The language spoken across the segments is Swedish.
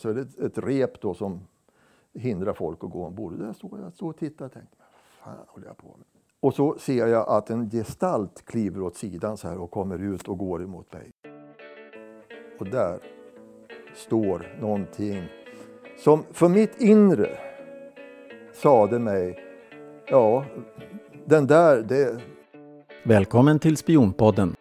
Så är det ett, ett rep då som hindrar folk att gå ombord. Där står jag stod och tittade och tänkte, vad fan håller jag på med? Och så ser jag att en gestalt kliver åt sidan så här och kommer ut och går emot mig. Och där står någonting som för mitt inre sade mig, ja, den där, det... Välkommen till Spionpodden.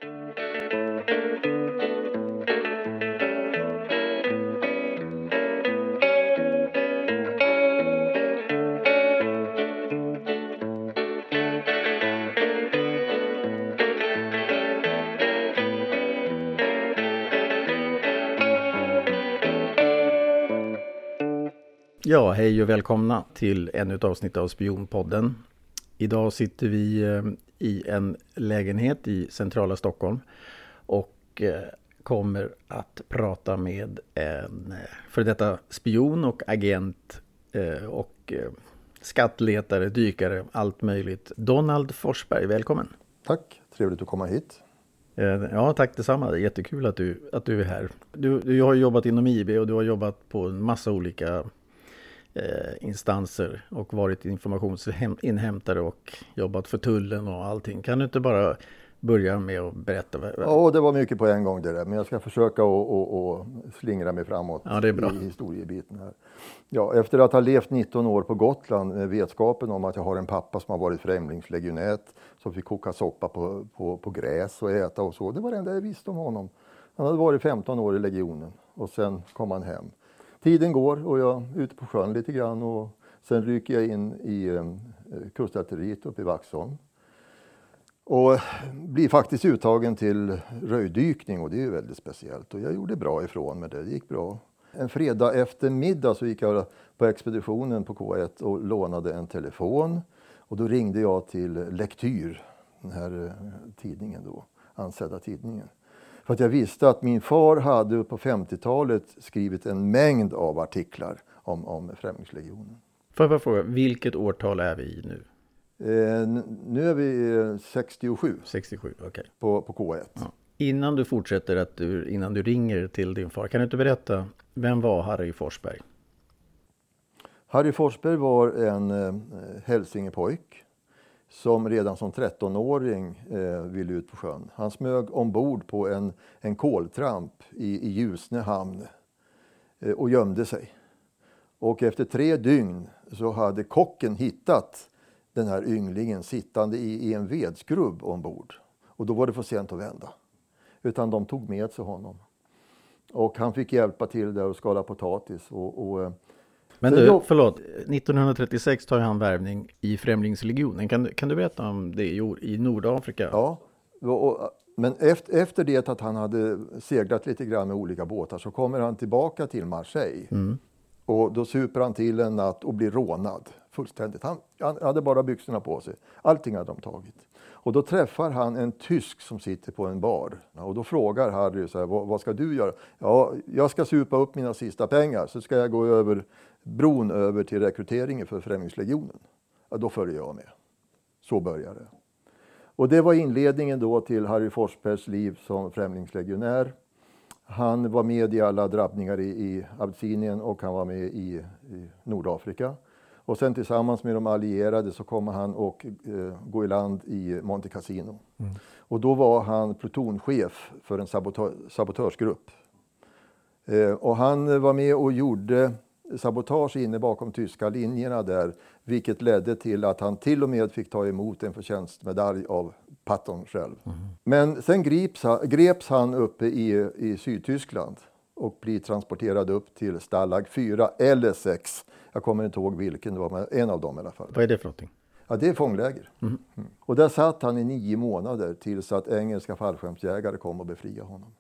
Ja, hej och välkomna till ännu ett avsnitt av Spionpodden. Idag sitter vi eh, i en lägenhet i centrala Stockholm och eh, kommer att prata med en eh, för detta spion och agent och skattletare, dykare, allt möjligt. Donald Forsberg, välkommen! Tack, trevligt att komma hit. Ja, tack detsamma. Jättekul att du, att du är här. Du, du har jobbat inom IB och du har jobbat på en massa olika instanser och varit informationsinhämtare och jobbat för tullen och allting. Kan du inte bara börja med att berätta? Ja, det var mycket på en gång det där, men jag ska försöka att slingra mig framåt ja, det är bra. i historiebiten här. Ja, efter att ha levt 19 år på Gotland med vetskapen om att jag har en pappa som har varit främlingslegionät som fick koka soppa på, på, på gräs och äta och så. Det var det enda jag visste om honom. Han hade varit 15 år i legionen och sen kom han hem tiden går och jag är ute på sjön lite grann och sen ryker jag in i eh, kustartilleriet uppe i Vaxholm. Och blir faktiskt uttagen till röjdykning och det är ju väldigt speciellt. Och jag gjorde bra ifrån mig det, det gick bra. En fredag eftermiddag så gick jag på expeditionen på K1 och lånade en telefon. Och då ringde jag till Lektyr, den här eh, tidningen då, ansedda tidningen. För att jag visste att min far hade på 50-talet skrivit en mängd av artiklar om, om Främlingslegionen. Får jag bara fråga, vilket årtal är vi i nu? Eh, nu är vi 67. 67, okej. Okay. På, på K1. Ja. Innan du fortsätter, att du, innan du ringer till din far, kan du inte berätta, vem var Harry Forsberg? Harry Forsberg var en eh, hälsingepojk som redan som 13-åring eh, ville ut på sjön. Han smög ombord på en, en koltramp i, i Ljusne hamn eh, och gömde sig. Och efter tre dygn så hade kocken hittat den här ynglingen sittande i, i en vedskrubb ombord. Och då var det för sent att vända. Utan de tog med sig honom. Och han fick hjälpa till där och skala potatis. Och, och eh, men du, förlåt, 1936 tar han värvning i Främlingslegionen. Kan, kan du berätta om det i Nordafrika? Ja, och, men efter, efter det att han hade seglat lite grann med olika båtar så kommer han tillbaka till Marseille. Mm. Och då super han till en natt och blir rånad fullständigt. Han, han hade bara byxorna på sig. Allting hade de tagit. Och då träffar han en tysk som sitter på en bar. Och då frågar Harry så här, vad, vad ska du göra? Ja, jag ska supa upp mina sista pengar så ska jag gå över bron över till rekryteringen för Främlingslegionen. Ja, då följer jag med. Så börjar det. Och det var inledningen då till Harry Forsbergs liv som främlingslegionär. Han var med i alla drabbningar i, i Absinien och han var med i, i Nordafrika. Och sen tillsammans med de allierade så kommer han och eh, gå i land i Monte Cassino. Mm. Och då var han plutonchef för en sabotör, sabotörsgrupp. Eh, och han var med och gjorde sabotage inne bakom tyska linjerna där, vilket ledde till att han till och med fick ta emot en förtjänstmedalj av Patton själv. Mm. Men sen greps han, greps han uppe i, i Sydtyskland och blir transporterad upp till Stalag 4 eller 6. Jag kommer inte ihåg vilken det var, men en av dem i alla fall. Vad är det för någonting? Ja, det är fångläger. Mm. Mm. Och där satt han i nio månader tills att engelska fallskärmsjägare kom och befriade honom.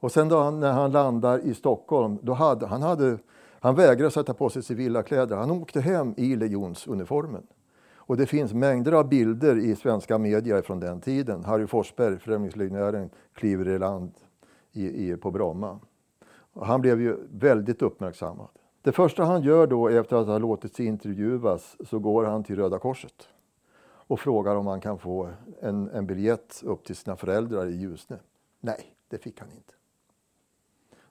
Och sen då han, när han landar i Stockholm, då hade han hade han vägrade sätta på sig civila kläder. Han åkte hem i legionsuniformen. Och det finns mängder av bilder i svenska medier från den tiden. Harry Forsberg, främlingslegionären, kliver i land i, i, på Bromma. Och han blev ju väldigt uppmärksammad. Det första han gör då efter att ha låtit sig intervjuas så går han till Röda Korset och frågar om han kan få en, en biljett upp till sina föräldrar i Ljusne. Nej, det fick han inte.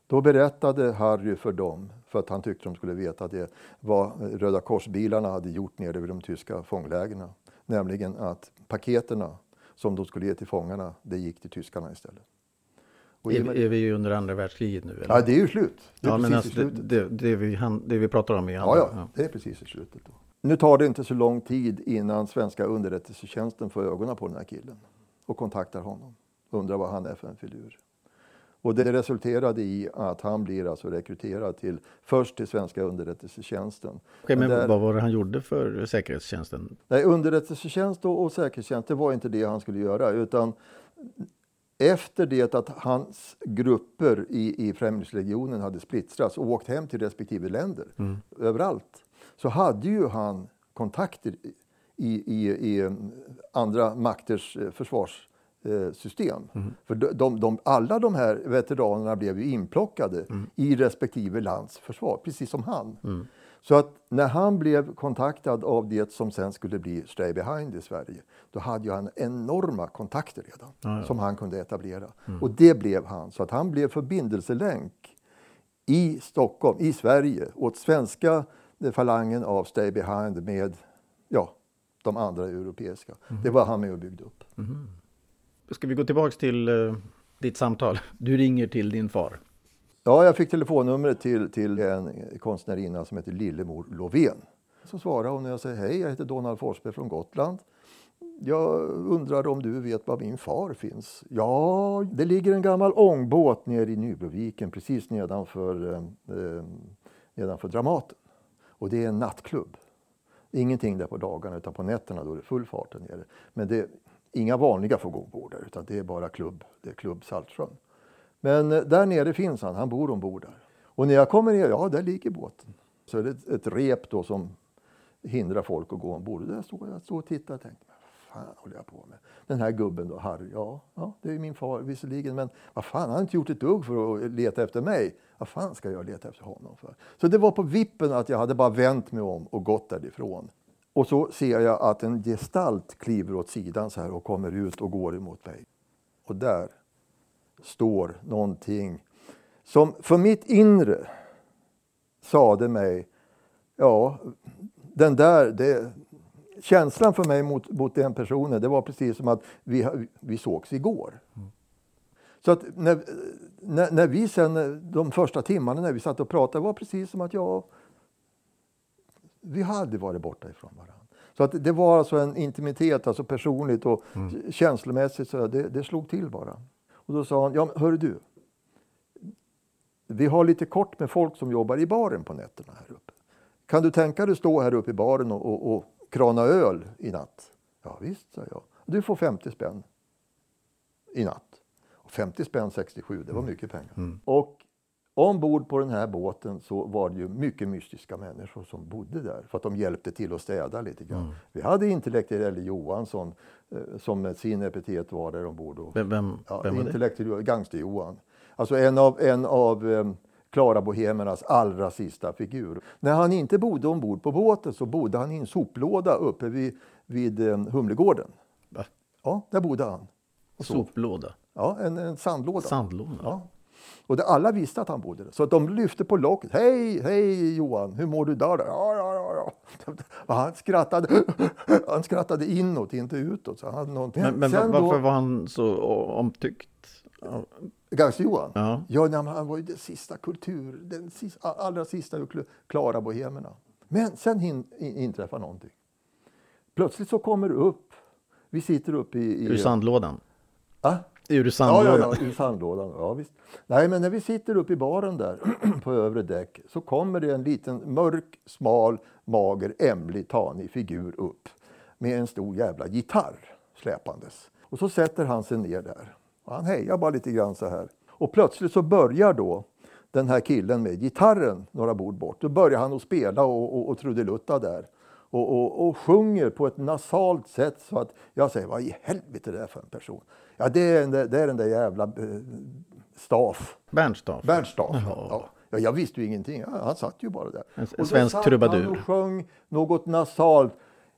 Då berättade Harry för dem, för att han tyckte de skulle veta det, vad Röda korsbilarna hade gjort nere vid de tyska fånglägren. Nämligen att paketerna som de skulle ge till fångarna, det gick till tyskarna istället. Och är, är vi under andra världskriget nu? Eller? Ja, det är ju slut. Det är ja, men alltså, det, det, det, vi, det vi pratar om är andra. Ja, ja, det är precis i slutet. Då. Nu tar det inte så lång tid innan svenska underrättelsetjänsten får ögonen på den här killen och kontaktar honom. Undrar vad han är för en filur. Och det resulterade i att han blir alltså rekryterad till, först till svenska underrättelsetjänsten. Okej, men där, vad var det han gjorde för säkerhetstjänsten? Nej, underrättelsetjänst och, och säkerhetstjänst, det var inte det han skulle göra. Utan efter det att hans grupper i, i Främlingslegionen hade splittrats och åkt hem till respektive länder, mm. överallt, så hade ju han kontakter i, i, i andra makters eh, försvarssystem. Mm. För de, de, de, alla de här veteranerna blev ju inplockade mm. i respektive lands försvar, precis som han. Så att när han blev kontaktad av det som sen skulle bli Stay Behind i Sverige, då hade han enorma kontakter redan ja, ja. som han kunde etablera. Mm. Och det blev han. Så att han blev förbindelselänk i Stockholm, i Sverige, åt svenska falangen av Stay Behind med ja, de andra europeiska. Mm. Det var han med och byggde upp. Mm. Ska vi gå tillbaks till uh, ditt samtal? Du ringer till din far. Ja, jag fick telefonnumret till, till en konstnärinna som heter Lillemor Lovén. Så svarar hon och jag säger hej, jag heter Donald Forsberg från Gotland. Jag undrar om du vet var min far finns? Ja, det ligger en gammal ångbåt nere i Nybroviken precis nedanför, eh, eh nedanför Dramaten. Och det är en nattklubb. Ingenting där på dagarna utan på nätterna då är det full fart där nere. Men det, inga vanliga får gå ombord där utan det är bara klubb, det är klubb Saltsjön. Men eh, där nere finns han, han bor ombord där. Och när jag kommer ner, ja där ligger båten. Så är det ett, ett rep då som hindrar folk att gå ombord. Där står jag stod och tittade och tänkte, vad fan håller jag på med? Den här gubben då, Harry, ja, ja det är min far visserligen, men vad fan, han har inte gjort ett dugg för att leta efter mig. Vad fan ska jag leta efter honom för? Så det var på vippen att jag hade bara vänt mig om och gått därifrån. Och så ser jag att en gestalt kliver åt sidan så här och kommer ut och går emot mig. Och där står någonting som för mitt inre sade mig, ja, den där, det, känslan för mig mot, mot den personen, det var precis som att vi, vi sågs igår. Mm. Så att när, när, när, vi sen, de första timmarna när vi satt och pratade, var precis som att jag, vi hade varit borta ifrån varandra. Så att det var alltså en intimitet, alltså personligt och mm. känslomässigt, så det, det slog till bara. Och då sa han, ja hör du, vi har lite kort med folk som jobbar i baren på nätterna här uppe. Kan du tänka dig stå här uppe i baren och, och, och krana öl i natt? Ja visst, sa jag. Du får 50 spänn i natt. Och 50 spänn 67, det var mm. mycket pengar. Mm. Och Ombord på den här båten så var det ju mycket mystiska människor som bodde där för att de hjälpte till att städa lite grann. Mm. Vi hade intellektuelle Johansson eh, som med sin epitet var där ombord. Och, vem, vem, ja, vem var det? Gangster-Johan. Alltså en av, en av um, Klara Bohemernas allra sista figur. När han inte bodde ombord på båten så bodde han i en soplåda uppe vid, vid um, Humlegården. Va? Ja, där bodde han. Soplåda? Ja, en, en sandlåda. Sandlåda? Ja. Och det, alla visste att han bodde där. Så att de lyfte på locket. Hej, hej Johan, hur mår du där? Ja, ja, ja, ja. Och han skrattade, han skrattade inåt, inte utåt. Så han hade någonting. Men, men varför då, var han så omtyckt? Gangster-Johan? Ja. Ja, nej, han var ju den sista kultur, den sista, allra sista klara bohemerna. Men sen hin, in, inträffar någonting. Plötsligt så kommer det upp, vi sitter uppe i... i Ur sandlådan? Ah? Ur sandlådan? Ja, ja, ja, ur sandlådan. Ja, visst. Nej, men när vi sitter uppe i baren där på övre däck så kommer det en liten mörk, smal, mager, ämlig, tanig figur upp med en stor jävla gitarr släpandes. Och så sätter han sig ner där. Och han hejar bara lite grann så här. Och plötsligt så börjar då den här killen med gitarren några bord bort. Då börjar han att spela och, och, och trudelutta där. Och, och, och, sjunger på ett nasalt sätt så att jag säger, vad i helvete är det för en person? Ja, det är, den, det är den där jävla eh, Staff. Bernt Staff? Bernt Staff, ja. ja. Jag visste ju ingenting, han satt ju bara där. En, en svensk och trubadur. Han och sjöng något nasalt.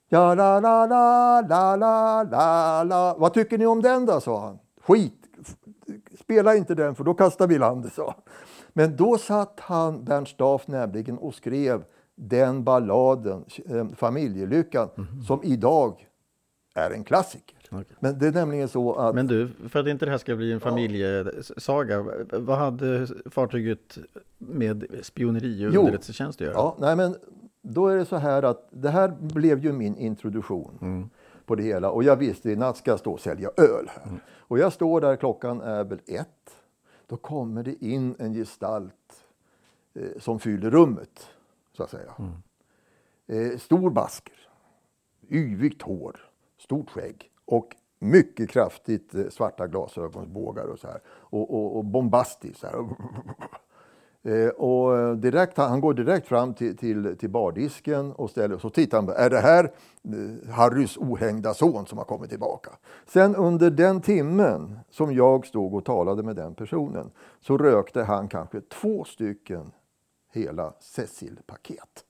Ja, la, la, la, la, la, la, la. Vad tycker ni om den då, sa han. Skit, spela inte den för då kastar vi landet, sa Men då satt han, Bernt Staff, nämligen och skrev den balladen, eh, Familjelyckan, Mhm. som idag är en klassiker. Okej. Men det är nämligen så att Men du, för att inte det här ska bli en familjesaga, vad hade fartyget med spioneri och underrättelsetjänst att göra? Ja, nej men då är det så här att det här blev ju min introduktion på det hela. Och jag visste i natt ska jag stå och sälja öl här. Och jag står där, klockan är väl ett. Då kommer det in en gestalt eh, som fyller rummet, så att säga. Eh, stor basker, yvigt hår, stort skägg och mycket kraftigt eh, svarta glasögonbågar och så här. Och, och, och bombastiskt så här. Eh, och direkt, han går direkt fram till, till, till bardisken och ställer så tittar han. Är det här eh, Harrys ohängda son som har kommit tillbaka? Sen under den timmen som jag stod och talade med den personen så rökte han kanske två stycken hela Cecil-paket.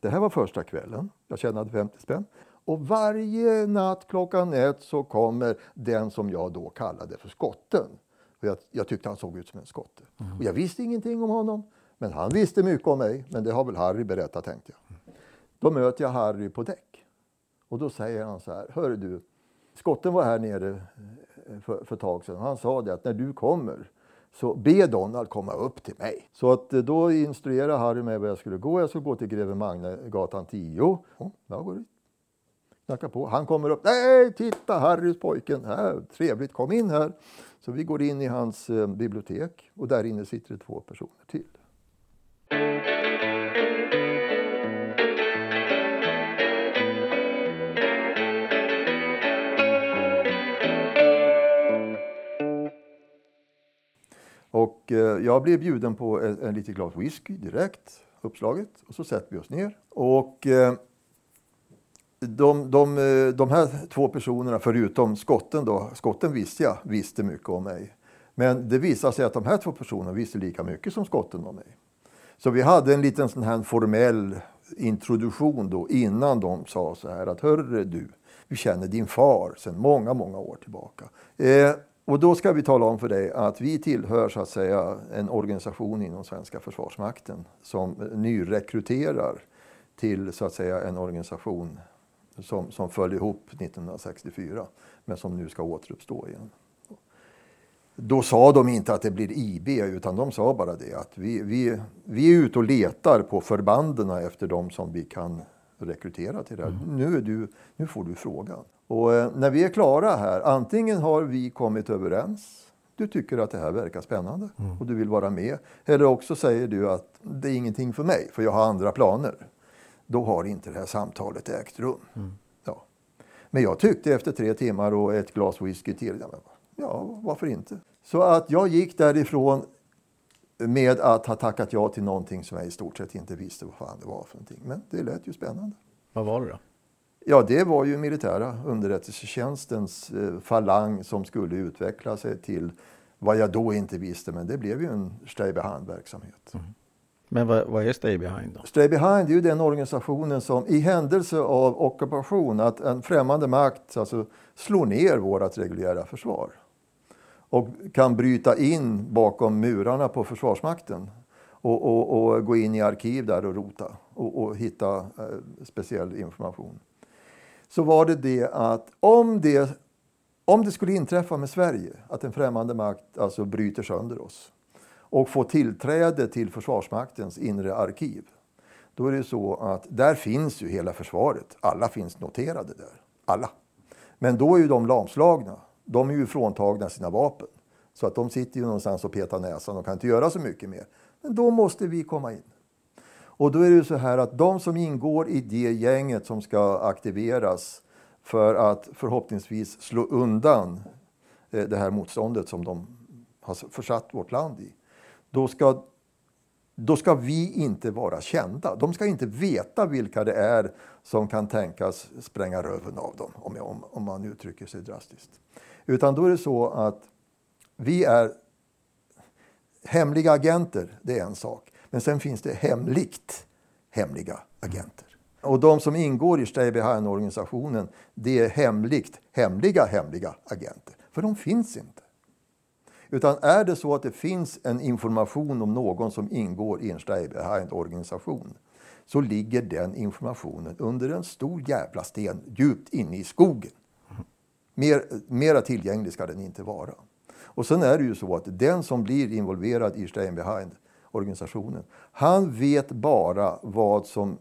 Det här var första kvällen. Jag tjänade 50 spänn. Och varje natt klockan ett så kommer den som jag då kallade för skotten. För jag, jag tyckte han såg ut som en skotte. Och jag visste ingenting om honom. Men han visste mycket om mig. Men det har väl Harry berättat tänkte jag. Då möter jag Harry på däck. Och då säger han så här. Hör du, skotten var här nere eh, för, för ett tag sedan. Han sa det att när du kommer så be Donald komma upp till mig. Så att eh, då instruerade Harry mig var jag skulle gå. Jag skulle gå till Greve Magne-gatan 10. Oh, jag går dit. Knackar på. Han kommer upp. Nej, titta Harrys pojken. Här, äh, trevligt, kom in här. Så vi går in i hans eh, bibliotek och där inne sitter det två personer till. Och eh, jag blev bjuden på en, en litet glas whisky direkt, uppslaget. Och så sätter vi oss ner. Och eh, de, de, eh, de här två personerna, förutom skotten då, skotten visste jag, visste mycket om mig. Men det visade sig att de här två personerna visste lika mycket som skotten om mig. Så vi hade en liten sån här formell introduktion då innan de sa så här att hörru du, vi känner din far sedan många, många år tillbaka. Eh, och då ska vi tala om för dig att vi tillhör så att säga en organisation inom svenska försvarsmakten som nyrekryterar till så att säga en organisation som, som föll ihop 1964 men som nu ska återuppstå igen. Då sa de inte att det blir IB utan de sa bara det att vi, vi, vi är ute och letar på förbanden efter de som vi kan rekrytera till det här. Nu, är du, nu får du frågan. Och eh, när vi är klara här, antingen har vi kommit överens, du tycker att det här verkar spännande och du vill vara med. Eller också säger du att det är ingenting för mig för jag har andra planer. Då har inte det här samtalet ägt rum. Ja. Men jag tyckte efter tre timmar och ett glas whisky till, ja, varför inte? Så att jag gick därifrån med att ha tackat ja till någonting som jag i stort sett inte visste vad fan det var för någonting. Men det lät ju spännande. Vad var det då? Ja, det var ju militära underrättelsetjänstens eh, falang som skulle utveckla sig till vad jag då inte visste, men det blev ju en stay behind-verksamhet. Men vad, vad är Stay Behind då? Stay behind är ju den organisationen som i händelse av ockupation, att en främmande makt alltså, slår ner vårt reguljära försvar och kan bryta in bakom murarna på Försvarsmakten och, och, och gå in i arkiv där och rota och, och hitta eh, speciell information. Så var det det att om det, om det skulle inträffa med Sverige, att en främmande makt alltså bryter sönder oss och få tillträde till Försvarsmaktens inre arkiv, då är det så att där finns ju hela försvaret. Alla finns noterade där. Alla. Men då är ju de lamslagna. De är ju fråntagna sina vapen. Så att de sitter ju någonstans och petar näsan och kan inte göra så mycket mer. Men då måste vi komma in. Och då är det ju så här att de som ingår i det gänget som ska aktiveras för att förhoppningsvis slå undan eh, det här motståndet som de har försatt vårt land i. Då ska, då ska vi inte vara kända. De ska inte veta vilka det är som kan tänkas spränga röven av dem, om, jag, om, om man uttrycker sig drastiskt. Utan då är det så att vi är hemliga agenter, det är en sak. Men sen finns det hemligt hemliga agenter. Och de som ingår i Stay Behind-organisationen, det är hemligt hemliga hemliga agenter. För de finns inte. Utan är det så att det finns en information om någon som ingår i en Stay Behind-organisation så ligger den informationen under en stor jävla sten djupt inne i skogen. Mer, mera tillgänglig ska den inte vara. Och sen är det ju så att den som blir involverad i Stay Behind-organisationen, han vet bara vad som,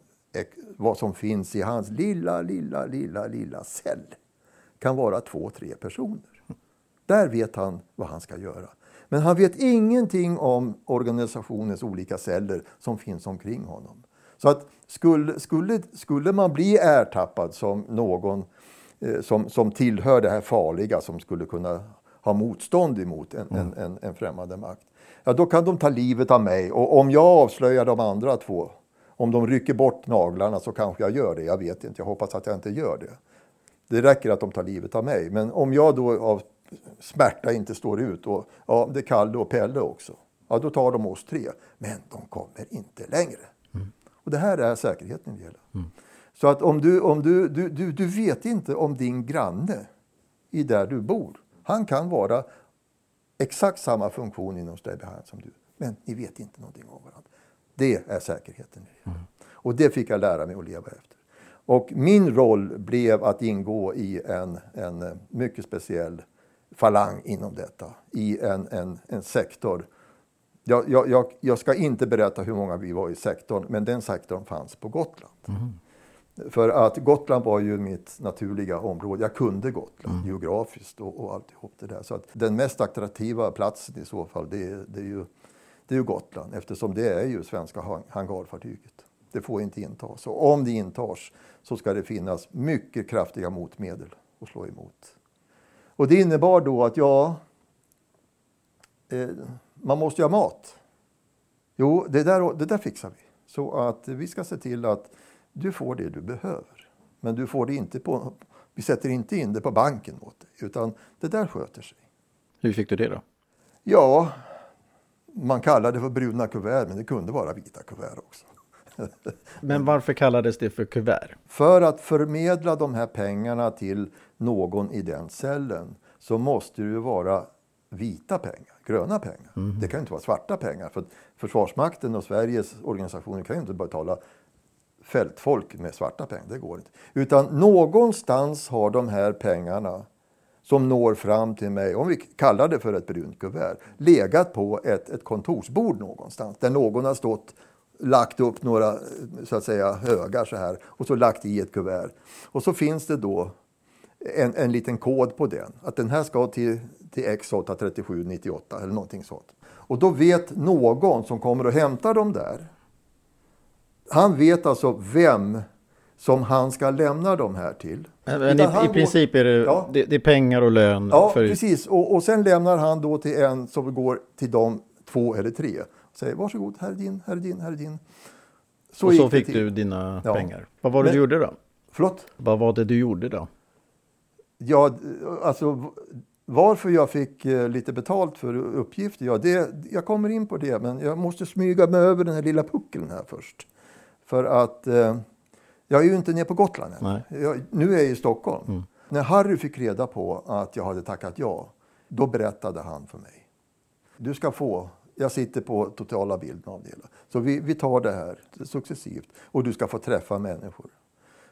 vad som finns i hans lilla, lilla, lilla, lilla cell. kan vara två, tre personer. Där vet han vad han ska göra. Men han vet ingenting om organisationens olika celler som finns omkring honom. Så att skulle, skulle, skulle man bli ertappad som någon eh, som, som tillhör det här farliga som skulle kunna ha motstånd emot en, mm. en, en, en främmande makt. Ja, då kan de ta livet av mig och om jag avslöjar de andra två, om de rycker bort naglarna så kanske jag gör det. Jag vet inte, jag hoppas att jag inte gör det. Det räcker att de tar livet av mig. Men om jag då av smärta inte står ut och ja, det är Kalle och Pelle också. Ja, då tar de oss tre. Men de kommer inte längre. Mm. Och det här är säkerheten det gäller. Mm. Så att om du, om du, du, du, du vet inte om din granne i där du bor. Han kan vara exakt samma funktion inom Staybehind som du. Men ni vet inte någonting om varandra. Det är säkerheten. Mm. Och det fick jag lära mig att leva efter. Och min roll blev att ingå i en, en mycket speciell falang inom detta. I en, en, en sektor. Jag, jag, jag, ska inte berätta hur många vi var i sektorn, men den sektorn fanns på Gotland. Mm. För att Gotland var ju mitt naturliga område. Jag kunde Gotland mm. geografiskt och, och alltihop det där. Så att den mest attraktiva platsen i så fall, det, det, är ju, det är ju Gotland eftersom det är ju svenska hangarfartyget. Det får inte intas. Och om det intas så ska det finnas mycket kraftiga motmedel att slå emot. Och det innebar då att ja, eh, man måste ju ha mat. Jo, det där, det där fixar vi. Så att vi ska se till att du får det du behöver. Men du får det inte på, vi sätter inte in det på banken åt dig, utan det där sköter sig. Hur fick du det då? Ja, man kallar det för bruna kuvert, men det kunde vara vita kuvert också. Men varför kallades det för kuvert? För att förmedla de här pengarna till någon i den cellen så måste det ju vara vita pengar, gröna pengar. Mm. Det kan inte vara svarta pengar. För Försvarsmakten och Sveriges organisationer kan ju inte betala fältfolk med svarta pengar. Det går inte. Utan någonstans har de här pengarna som når fram till mig, om vi kallar det för ett brunt kuvert, legat på ett, ett kontorsbord någonstans där någon har stått lagt upp några så att säga högar så här och så lagt i ett kuvert. Och så finns det då en, en liten kod på den. Att den här ska till, till X83798 eller någonting sånt. Och då vet någon som kommer och hämtar dem där. Han vet alltså vem som han ska lämna dem här till. Men i, i princip är det, ja, det, det, är pengar och lön? Ja, för... precis. Och, och sen lämnar han då till en som går till de två eller tre. Säger varsågod, här är din, här är din, här är din. Så och så fick du dina ja. pengar. Vad var det Men, du gjorde då? Förlåt? Vad var det du gjorde då? Ja, alltså varför jag fick eh, lite betalt för uppgifter, ja, det, jag kommer in på det, men jag måste smyga mig över den här lilla puckeln här först. För att eh, jag är ju inte nere på Gotland än. Jag, nu är jag i Stockholm. Mm. När Harry fick reda på att jag hade tackat ja, då berättade han för mig. Du ska få jag sitter på totala bilden av det hela. Så vi, vi tar det här successivt och du ska få träffa människor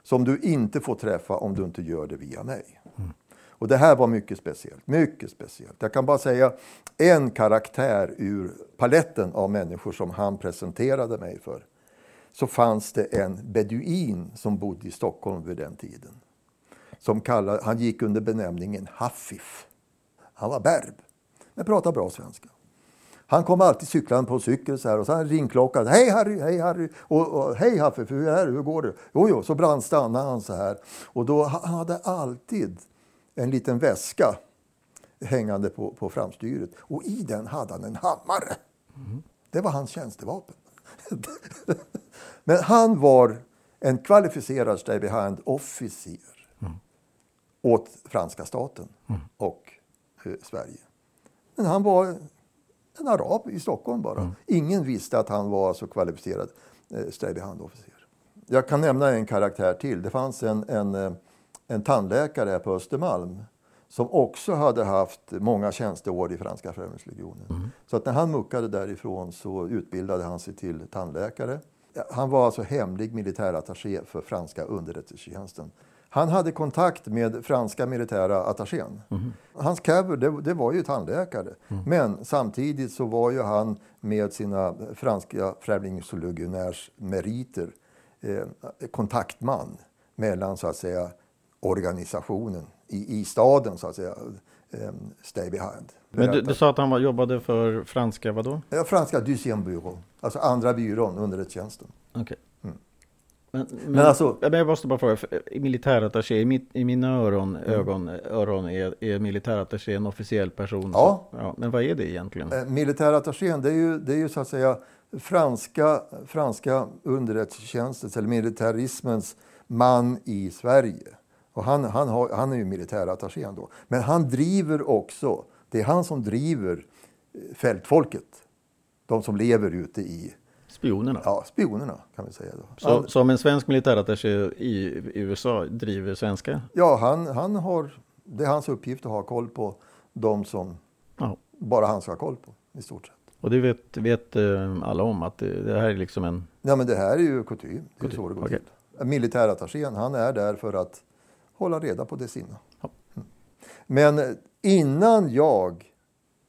som du inte får träffa om du inte gör det via mig. Mm. Och det här var mycket speciellt, mycket speciellt. Jag kan bara säga en karaktär ur paletten av människor som han presenterade mig för. Så fanns det en beduin som bodde i Stockholm vid den tiden. Som kallade, han gick under benämningen Haffif. Han var berb, men pratade bra svenska. Han kom alltid cyklande på cykel så här och så han. Hej Harry, hej Harry! Och, och hej Haffe, hur är det? Hur går det? Jo, jo, så brandstannade han så här. Och då han hade alltid en liten väska hängande på, på framstyret. Och i den hade han en hammare. Mm. Det var hans tjänstevapen. Men han var en kvalificerad stay behind officer mm. åt franska staten mm. och eh, Sverige. Men han var en arab i Stockholm bara. Mm. Ingen visste att han var så kvalificerad eh, strävbehandofficer. Jag kan nämna en karaktär till. Det fanns en, en, eh, en tandläkare här på Östermalm som också hade haft många tjänsteår i franska främlingslegionen. Mm. Så att när han muckade därifrån så utbildade han sig till tandläkare. Han var alltså hemlig militärattaché för franska underrättelsetjänsten. Han hade kontakt med franska militära attachén. Mm. Hans cover, det, det, var ju tandläkare. Mm. Men samtidigt så var ju han med sina franska främlingslegionärs meriter eh, kontaktman mellan så att säga organisationen i, i staden så att säga. Eh, stay behind. Men du, du, sa att han var, jobbade för franska vadå? Ja, franska Bureau. Alltså andra byrån, underrättelsetjänsten. Okay. Men, men, men alltså, jag måste bara fråga, militärattaché, i, mitt, i mina öron, mm. ögon, öron är, är militärattaché en officiell person? Ja. Så, ja. Men vad är det egentligen? Eh, militärattachén, det är ju, det är ju så att säga franska, franska underrättelsetjänstens eller militarismens man i Sverige. Och han, han, har, han är ju militärattachén då. Men han driver också, det är han som driver eh, fältfolket. De som lever ute i... Spionerna? Ja, spionerna kan vi säga. Då. Så, som en svensk militärattaché i USA driver svenska? Ja, han, han har, det är hans uppgift att ha koll på de som ja. bara han ska ha koll på i stort sett. Och det vet, vet eh, alla om att det, det, här är liksom en... Ja men det här är ju kutym. Det är så det går okay. till. Militärattachén, han är där för att hålla reda på det sina. Ja. Mm. Men innan jag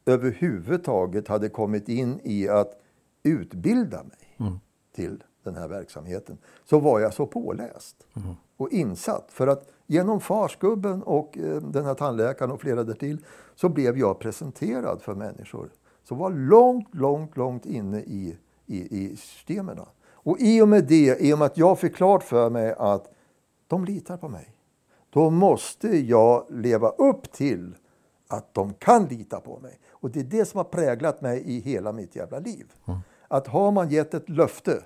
överhuvudtaget hade kommit in i att utbilda mig mm. till den här verksamheten så var jag så påläst mm. och insatt. För att genom farsgubben och eh, den här tandläkaren och flera därtill så blev jag presenterad för människor som var långt, långt, långt inne i, i, i systemen. Och i och med det, i och med att jag fick klart för mig att de litar på mig då måste jag leva upp till att de kan lita på mig. Och det är det som har präglat mig i hela mitt jävla liv. Mm. Att har man gett ett löfte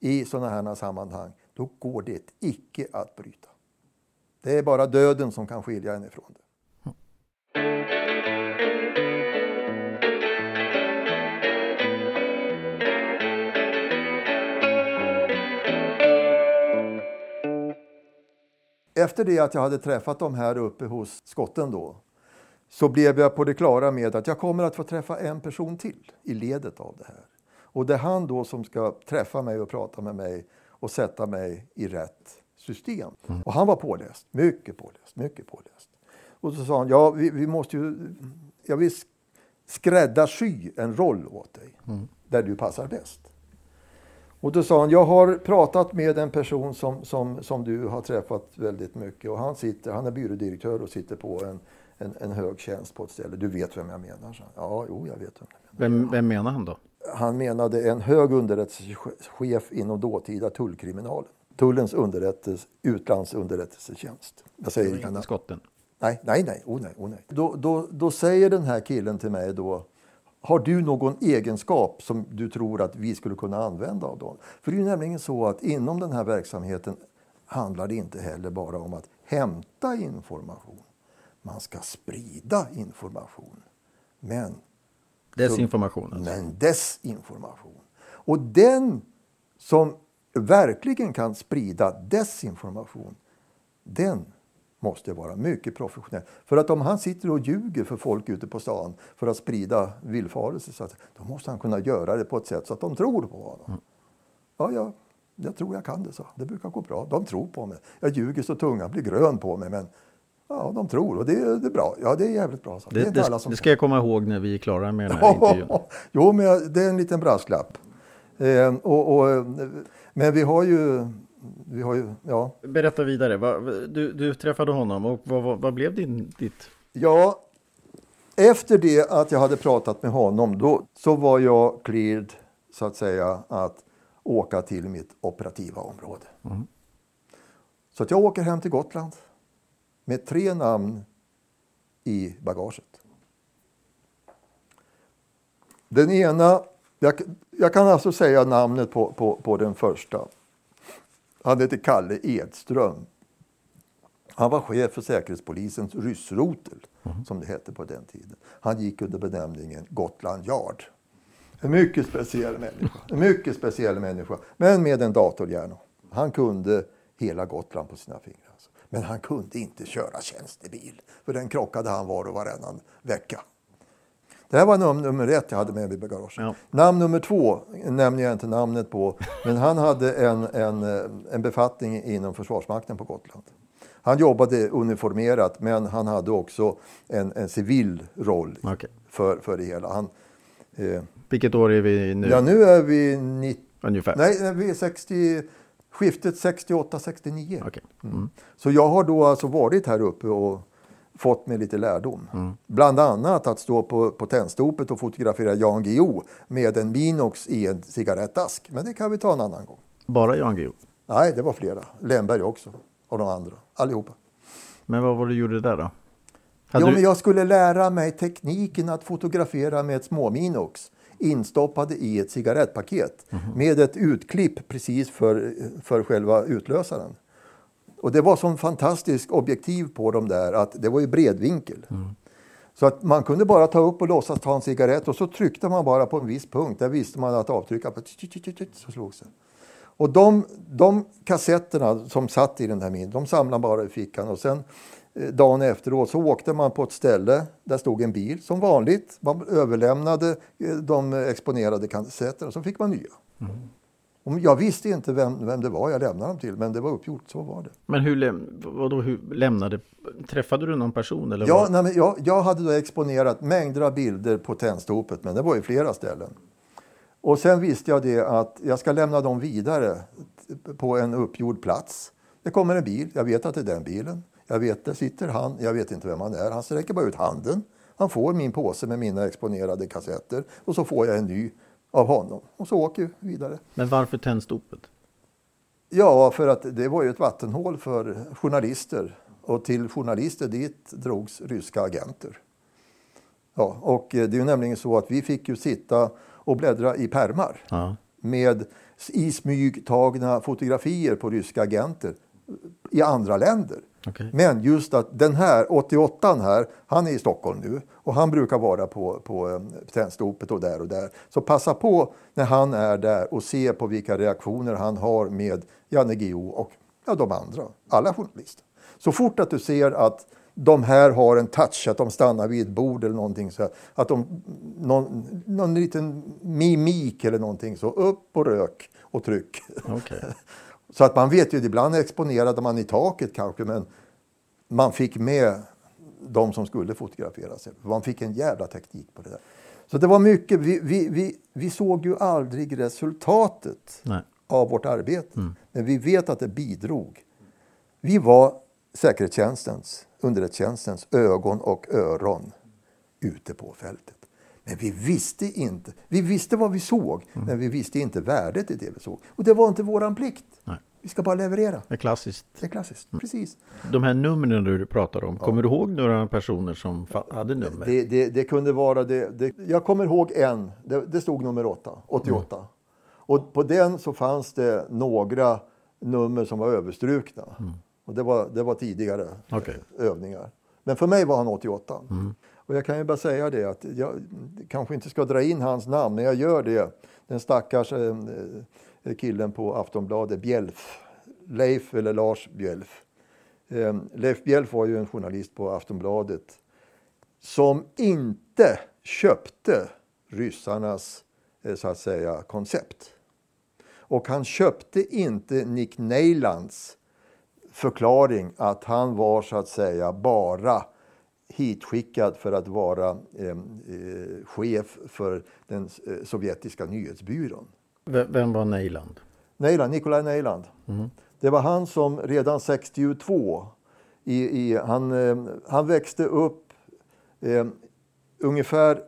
i sådana här sammanhang, då går det icke att bryta. Det är bara döden som kan skilja en ifrån det. efter det att jag hade träffat dem här uppe hos skotten då så blev jag på det klara med att jag kommer att få träffa en person till i ledet av det här. Och det är han då som ska träffa mig och prata med mig och sätta mig i rätt system. Mm. Och han var påläst, mycket påläst, mycket påläst. Och så sa han, ja vi, vi måste ju, jag vill skräddarsy en roll åt dig mm. där du passar bäst. Och då sa han, jag har pratat med en person som, som, som du har träffat väldigt mycket och han, sitter, han är byrådirektör och sitter på en, en, en hög tjänst på ett ställe. Du vet vem jag menar? Så. Ja, jo, jag vet vem jag menar. Vem, vem menar han då? Han menade en hög underrättelsechef inom dåtida tullkriminalen. Tullens underrättelse, utlandsunderrättelsetjänst. Jag säger inte skotten? Nej, nej, nej. Oh, nej, oh, nej. Då, då, då säger den här killen till mig då har du någon egenskap som du tror att vi skulle kunna använda av dem? För det är nämligen så att inom den här verksamheten handlar det inte heller bara om att hämta information. Man ska sprida information. Men Desinformation? Alltså. Men desinformation. Och den som verkligen kan sprida desinformation, den måste vara mycket professionell. För att om han sitter och ljuger för folk ute på stan för att sprida villfarelser, då måste han kunna göra det på ett sätt så att de tror på honom. Mm. Ja, ja, jag tror jag kan det, så. Det brukar gå bra. De tror på mig. Jag ljuger så tungan blir grön på mig, men ja, de tror och det, det är bra. Ja, det är jävligt bra. Så. Det, det, det, det ska jag komma ihåg när vi är klara med den här intervjun. jo, men det är en liten brasklapp. Eh, och, och, men vi har ju vi har ju, ja. Berätta vidare. Du, du träffade honom och vad, vad, vad, blev din, ditt? Ja, efter det att jag hade pratat med honom då så var jag cleared så att säga att åka till mitt operativa område. Mm. Så att jag åker hem till Gotland med tre namn i bagaget. Den ena, jag, jag kan alltså säga namnet på, på, på den första. Han hette Kalle Edström. Han var chef för Säkerhetspolisens ryssrotel, mm. som det hette på den tiden. Han gick under benämningen Gotland Yard. En mycket speciell människa. En mycket speciell människa, men med en datorhjärna. Han kunde hela Gotland på sina fingrar. Men han kunde inte köra tjänstebil, för den krockade han var och varannan vecka. Det här var nummer, nummer ett jag hade med mig i bagaget. Ja. Namn nummer två nämner jag inte namnet på, men han hade en, en, en befattning inom Försvarsmakten på Gotland. Han jobbade uniformerat, men han hade också en, en civil roll Okej. för, för det hela. Han, eh, Vilket år är vi nu? ja, nu är vi 90, Ungefär? nej, vi är 60, skiftet 68-69. Okej. Mm. Så jag har då alltså varit här uppe och fått mig lite lärdom. Mm. Bland annat att stå på, på tändstopet och fotografera Jan Guillou med en Minox i en cigarettask. Men det kan vi ta en annan gång. Bara Jan Guillou? Nej, det var flera. Lemberg också. Och de andra. Allihopa. Men vad var det du gjorde där då? Hade Ja, du... men jag skulle lära mig tekniken att fotografera med ett småminox instoppade i ett cigarettpaket Mhm. med ett utklipp precis för, för själva utlösaren. Och det var sån fantastisk objektiv på dem där att det var ju bredvinkel. Mm. Så att man kunde bara ta upp och låtsas ta en cigarett och så tryckte man bara på en viss punkt. Där visste man att avtrycka på så slogs det. Och de, de kassetterna som satt i den här min, de samlade bara i fickan och sen dagen efteråt så åkte man på ett ställe, där stod en bil som vanligt. Man överlämnade eh, de exponerade kassetterna så fick man nya. Och jag visste inte vem, vem det var jag lämnade dem till, men det var uppgjort, så var det. Men hur, läm... vadå, hur lämnade... Träffade du någon person? Eller Ja, nej, men jag, jag hade då exponerat mängder av bilder på tändstopet, men det var ju flera ställen. Och sen visste jag det att jag ska lämna dem vidare på en uppgjord plats. Det kommer en bil, jag vet att det är den bilen. Jag vet, där sitter han, jag vet inte vem han är. Han sträcker bara ut handen. Han får min påse med mina exponerade kassetter och så får jag en ny av honom. Och så åker vi vidare. Men varför tändstopet? Ja, för att det var ju ett vattenhål för journalister. Och till journalister dit drogs ryska agenter. Ja, och det är ju nämligen så att vi fick ju sitta och bläddra i permar Ja. med i smyg tagna fotografier på ryska agenter i andra länder. Okej. Men just att den här 88 här, han är i Stockholm nu och han brukar vara på, på eh, tändstopet och där och där. Så passa på när han är där och se på vilka reaktioner han har med Janne Guillou och ja, de andra, alla journalister. Så fort att du ser att de här har en touch, att de stannar vid ett bord eller någonting så här, att de, någon, någon liten mimik eller någonting så upp och rök och tryck. Okej. Så att man vet ju, ibland exponerade man i taket kanske, men man fick med de som skulle fotografera sig. Man fick en jävla teknik på det där. Så det var mycket, vi, vi, vi, vi såg ju aldrig resultatet Nej. av vårt arbete. Men vi vet att det bidrog. Vi var säkerhetstjänstens, underrättelsetjänstens ögon och öron ute på fältet. Men vi visste inte. Vi visste vad vi såg, men vi visste inte värdet i det vi såg. Och det var inte våran plikt. Nej. Vi ska bara leverera. Det är klassiskt. Det är klassiskt. Precis. De här numren du pratar om, kommer du ihåg några personer som hade nummer? Det, det, det kunde vara det, det. Jag kommer ihåg en. Det, stod nummer 8, 88. Och på den så fanns det några nummer som var överstrukna. Och det var, det var tidigare Okej. övningar. Men för mig var han 88. Och jag kan ju bara säga det att jag kanske inte ska dra in hans namn, men jag gör det. Den stackars eh, eh, killen på Aftonbladet, Bjelf. Leif eller Lars Bjelf. Eh, Leif Bjelf var ju en journalist på Aftonbladet som inte köpte ryssarnas eh, så att säga koncept. Och han köpte inte Nick Neylands förklaring att han var så att säga bara hitskickad för att vara eh, eh, chef för den eh, sovjetiska nyhetsbyrån. Vem var Neyland? Neyland, Nikolaj Neyland. Det var han som redan 62, i, i, han, eh, han växte upp eh, ungefär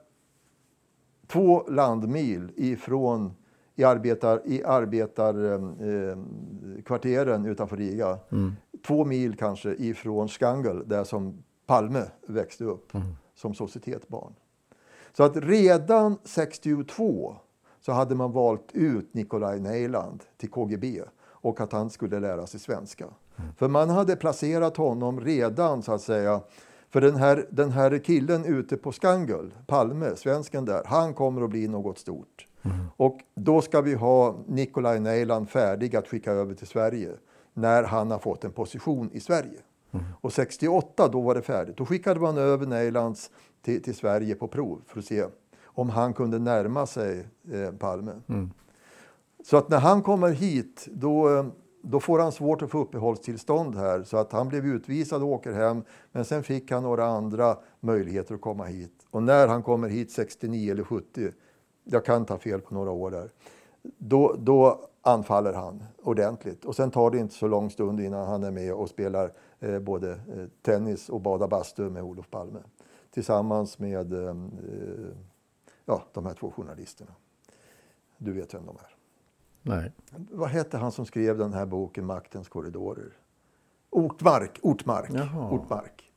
två landmil ifrån i, arbetar, i arbetarkvarteren utanför Riga. Två mil kanske ifrån Skangel, där som Palme växte upp som societetsbarn. Så att redan 62 så hade man valt ut Nikolaj Neyland till KGB och att han skulle lära sig svenska. För man hade placerat honom redan så att säga för den här, den här killen ute på Skangel, Palme, svensken där, han kommer att bli något stort. Och då ska vi ha Nikolaj Neyland färdig att skicka över till Sverige när han har fått en position i Sverige. Och 68 då var det färdigt. Då skickade man över Neilands till, till Sverige på prov för att se om han kunde närma sig eh, Palme. Så att när han kommer hit då, eh, då får han svårt att få uppehållstillstånd här så att han blev utvisad och åker hem. Men sen fick han några andra möjligheter att komma hit. Och när han kommer hit 69 eller 70, jag kan ta fel på några år där, då, då anfaller han ordentligt. Och sen tar det inte så lång stund innan han är med och spelar både eh, tennis och badar bastu med Olof Palme. Tillsammans med eh, ja, de här två journalisterna. Du vet vem de är. Nej. Vad hette han som skrev den här boken Maktens korridorer? Ortmark. Ortmark. Jaha. Ortmark.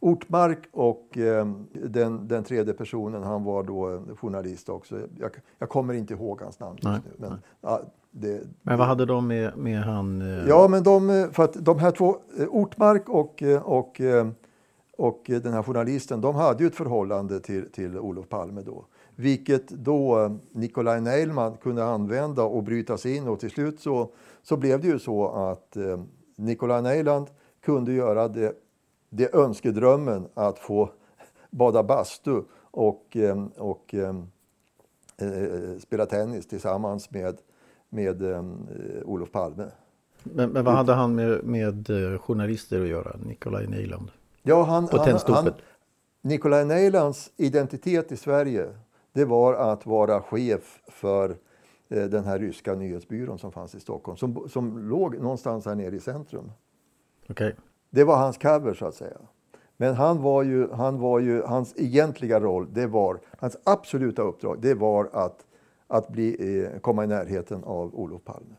Ortmark och eh, den, den tredje personen, han var då eh, journalist också. Jag, jag kommer inte ihåg hans namn just Nej, nu. Men, ja, det, Men vad hade de med, med han? eh, Ja, men de, eh, för att de här två, eh, Ortmark och, eh, och, och den här journalisten, de hade ju ett förhållande till, till Olof Palme då. Vilket då Nikolaj Neilman kunde använda och bryta sig in och till slut så, så blev det ju så att eh, Nikolaj Neiland kunde göra det, det önskedrömmen att få bada bastu och, och eh, eh, spela tennis tillsammans med, med eh, Olof Palme. Men, men vad hade han med, med eh, journalister att göra? Nikolaj Neiland? Ja, han, På han, han, Nikolaj Neilands identitet i Sverige det var att vara chef för eh, den här ryska nyhetsbyrån som fanns i Stockholm, som, som låg någonstans här nere i centrum. Okej. Det var hans cover så att säga. Men han var ju, han var ju, hans egentliga roll, det var, hans absoluta uppdrag, det var att, att bli, eh, komma i närheten av Olof Palme.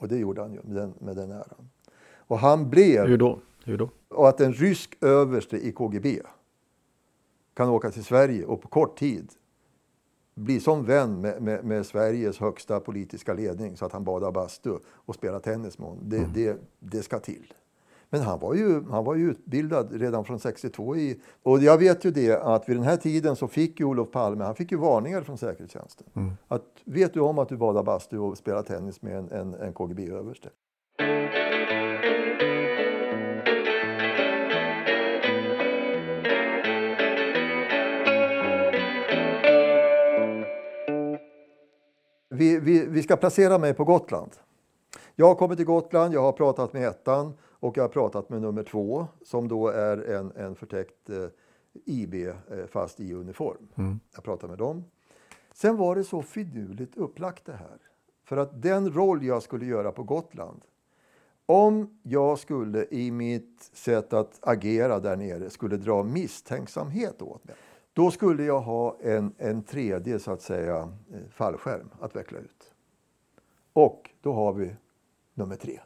Och det gjorde han ju med den, med den äran. Och han blev Hur då? Hur då? och att en rysk överste i KGB kan åka till Sverige och på kort tid bli som vän med, med, med Sveriges högsta politiska ledning så att han badar bastu och spelar tennis med honom. Det, det, det ska till. Men han var, ju, han var ju utbildad redan från 62 i... Och jag vet ju det att vid den här tiden så fick ju Olof Palme, han fick ju varningar från säkerhetstjänsten. Att, vet du om att du badar bastu och spelar tennis med en, en, en KGB-överste? Vi, vi, vi ska placera mig på Gotland. Jag har kommit till Gotland, jag har pratat med ettan och jag har pratat med nummer två som då är en, en förtäckt eh, IB eh, fast i uniform. Jag pratade med dem. Sen var det så finurligt upplagt det här. För att den roll jag skulle göra på Gotland om jag skulle i mitt sätt att agera där nere skulle dra misstänksamhet åt mig. Då skulle jag ha en, en tredje så att säga eh, fallskärm att veckla ut. Och då har vi nummer tre.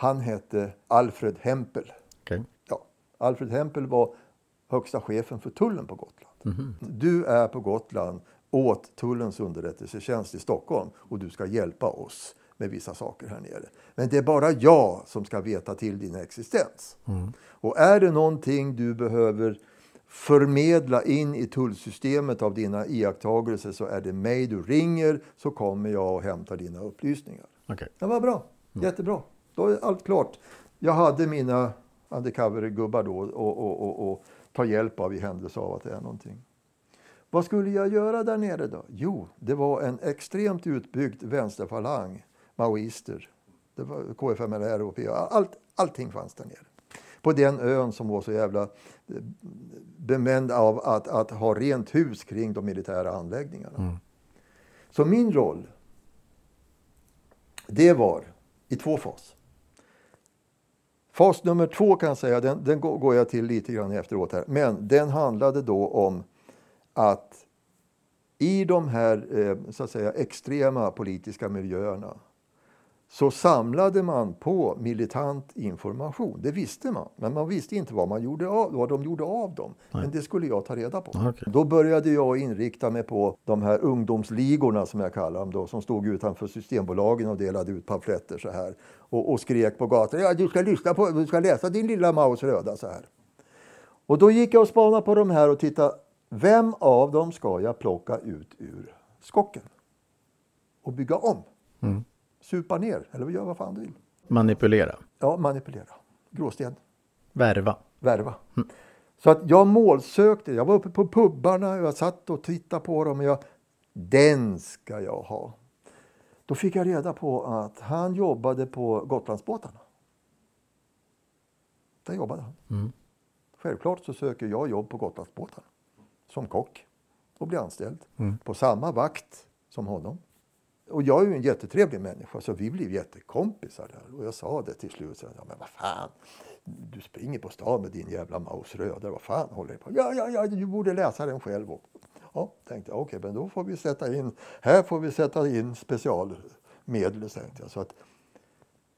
Han hette Alfred Hempel. Okej. Ja, Alfred Hempel var högsta chefen för tullen på Gotland. Du är på Gotland åt tullens underrättelsetjänst i Stockholm och du ska hjälpa oss med vissa saker här nere. Men det är bara jag som ska veta till din existens. Och är det någonting du behöver förmedla in i tullsystemet av dina iakttagelser så är det mig du ringer så kommer jag och hämtar dina upplysningar. Okej. Det var bra. Jättebra. Då är allt klart. Jag hade mina undercover-gubbar då och, och, och, och ta hjälp av i händelse av att det är någonting. Vad skulle jag göra där nere då? Jo, det var en extremt utbyggd vänsterfalang, maoister. Det var KFMLR och PA. Allt, allting fanns där nere. På den ön som var så jävla eh, bemänd av att, att ha rent hus kring de militära anläggningarna. Så min roll, det var i två fas. Fas nummer två kan jag säga, den, den går jag till lite grann efteråt här. Men den handlade då om att i de här eh, så att säga, extrema politiska miljöerna så samlade man på militant information. Det visste man, men man visste inte vad, man gjorde av, vad de gjorde av dem. Men det skulle jag ta reda på. Okej. Då började jag inrikta mig på de här ungdomsligorna som jag kallar dem då, som stod utanför Systembolagen och delade ut pamfletter så här och, och skrek på gatan. Ja, du ska lyssna på, du ska läsa din lilla Maus röda så här. Och då gick jag och spanade på de här och tittade. Vem av dem ska jag plocka ut ur skocken? Och bygga om. Supa ner, eller gör vad fan du vill. Manipulera. Ja, manipulera. gråsten. Värva. Värva. Så att jag målsökte. Jag var uppe på pubbarna. Jag satt och tittade på dem. Och jag, den ska jag ha. Då fick jag reda på att han jobbade på Gotlandsbåtarna. Där jobbade han. Mm. Självklart så söker jag jobb på Gotlandsbåtarna som kock och blir anställd Mm. på samma vakt som honom. Och jag är ju en jättetrevlig människa så vi blev jättekompisar där. Och jag sa det till slut. Så, ja, men vad fan, du springer på stan med din jävla Maus rödare. Vad fan håller du på Ja, ja, ja, du borde läsa den själv. Och, ja, tänkte jag. Okej, men då får vi sätta in, här får vi sätta in specialmedel. Tänkte jag. Så att,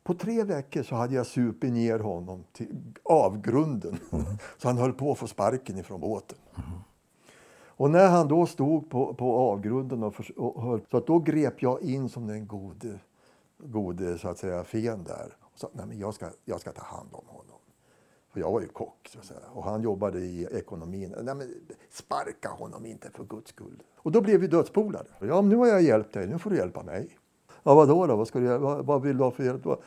på tre veckor så hade jag supit ner honom till avgrunden. Så han höll på att få sparken ifrån båten. Och när han då stod på, på avgrunden och, för, och höll, så att då grep jag in som den gode, gode så att säga, fen där. Och sa, nej men jag ska, jag ska ta hand om honom. För jag var ju kock så att säga. Och han jobbade i ekonomin. Nej men sparka honom inte för guds skull. Och då blev vi dödspolare. Ja men nu har jag hjälpt dig, nu får du hjälpa mig. Ja vadå då? Vad, ska du, vad, vad vill du ha för hjälp? då?